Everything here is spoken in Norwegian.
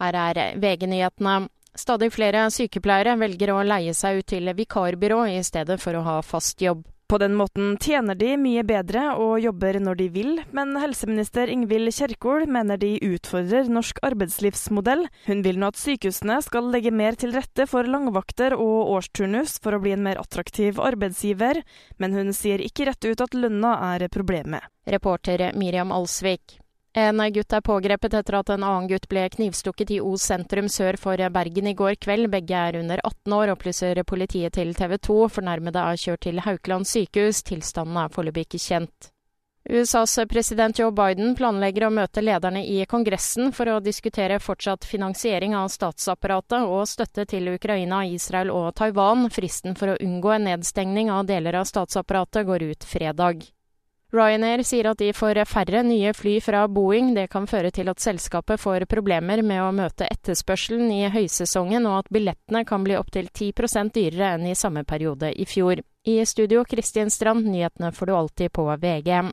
Her er VG-nyhetene. Stadig flere sykepleiere velger å leie seg ut til vikarbyrå i stedet for å ha fast jobb. På den måten tjener de mye bedre og jobber når de vil, men helseminister Ingvild Kjerkol mener de utfordrer norsk arbeidslivsmodell. Hun vil nå at sykehusene skal legge mer til rette for langvakter og årsturnus for å bli en mer attraktiv arbeidsgiver, men hun sier ikke rett ut at lønna er problemet. Reporter Miriam Alsvik. En gutt er pågrepet etter at en annen gutt ble knivstukket i Os sentrum sør for Bergen i går kveld. Begge er under 18 år, opplyser politiet til TV 2. Fornærmede er kjørt til Haukeland sykehus. Tilstanden er foreløpig ikke kjent. USAs president Joe Biden planlegger å møte lederne i Kongressen for å diskutere fortsatt finansiering av statsapparatet og støtte til Ukraina, Israel og Taiwan. Fristen for å unngå en nedstengning av deler av statsapparatet går ut fredag. Ryanair sier at de får færre nye fly fra Boeing. Det kan føre til at selskapet får problemer med å møte etterspørselen i høysesongen, og at billettene kan bli opptil 10% dyrere enn i samme periode i fjor. I studio Kristin Strand, nyhetene får du alltid på VG.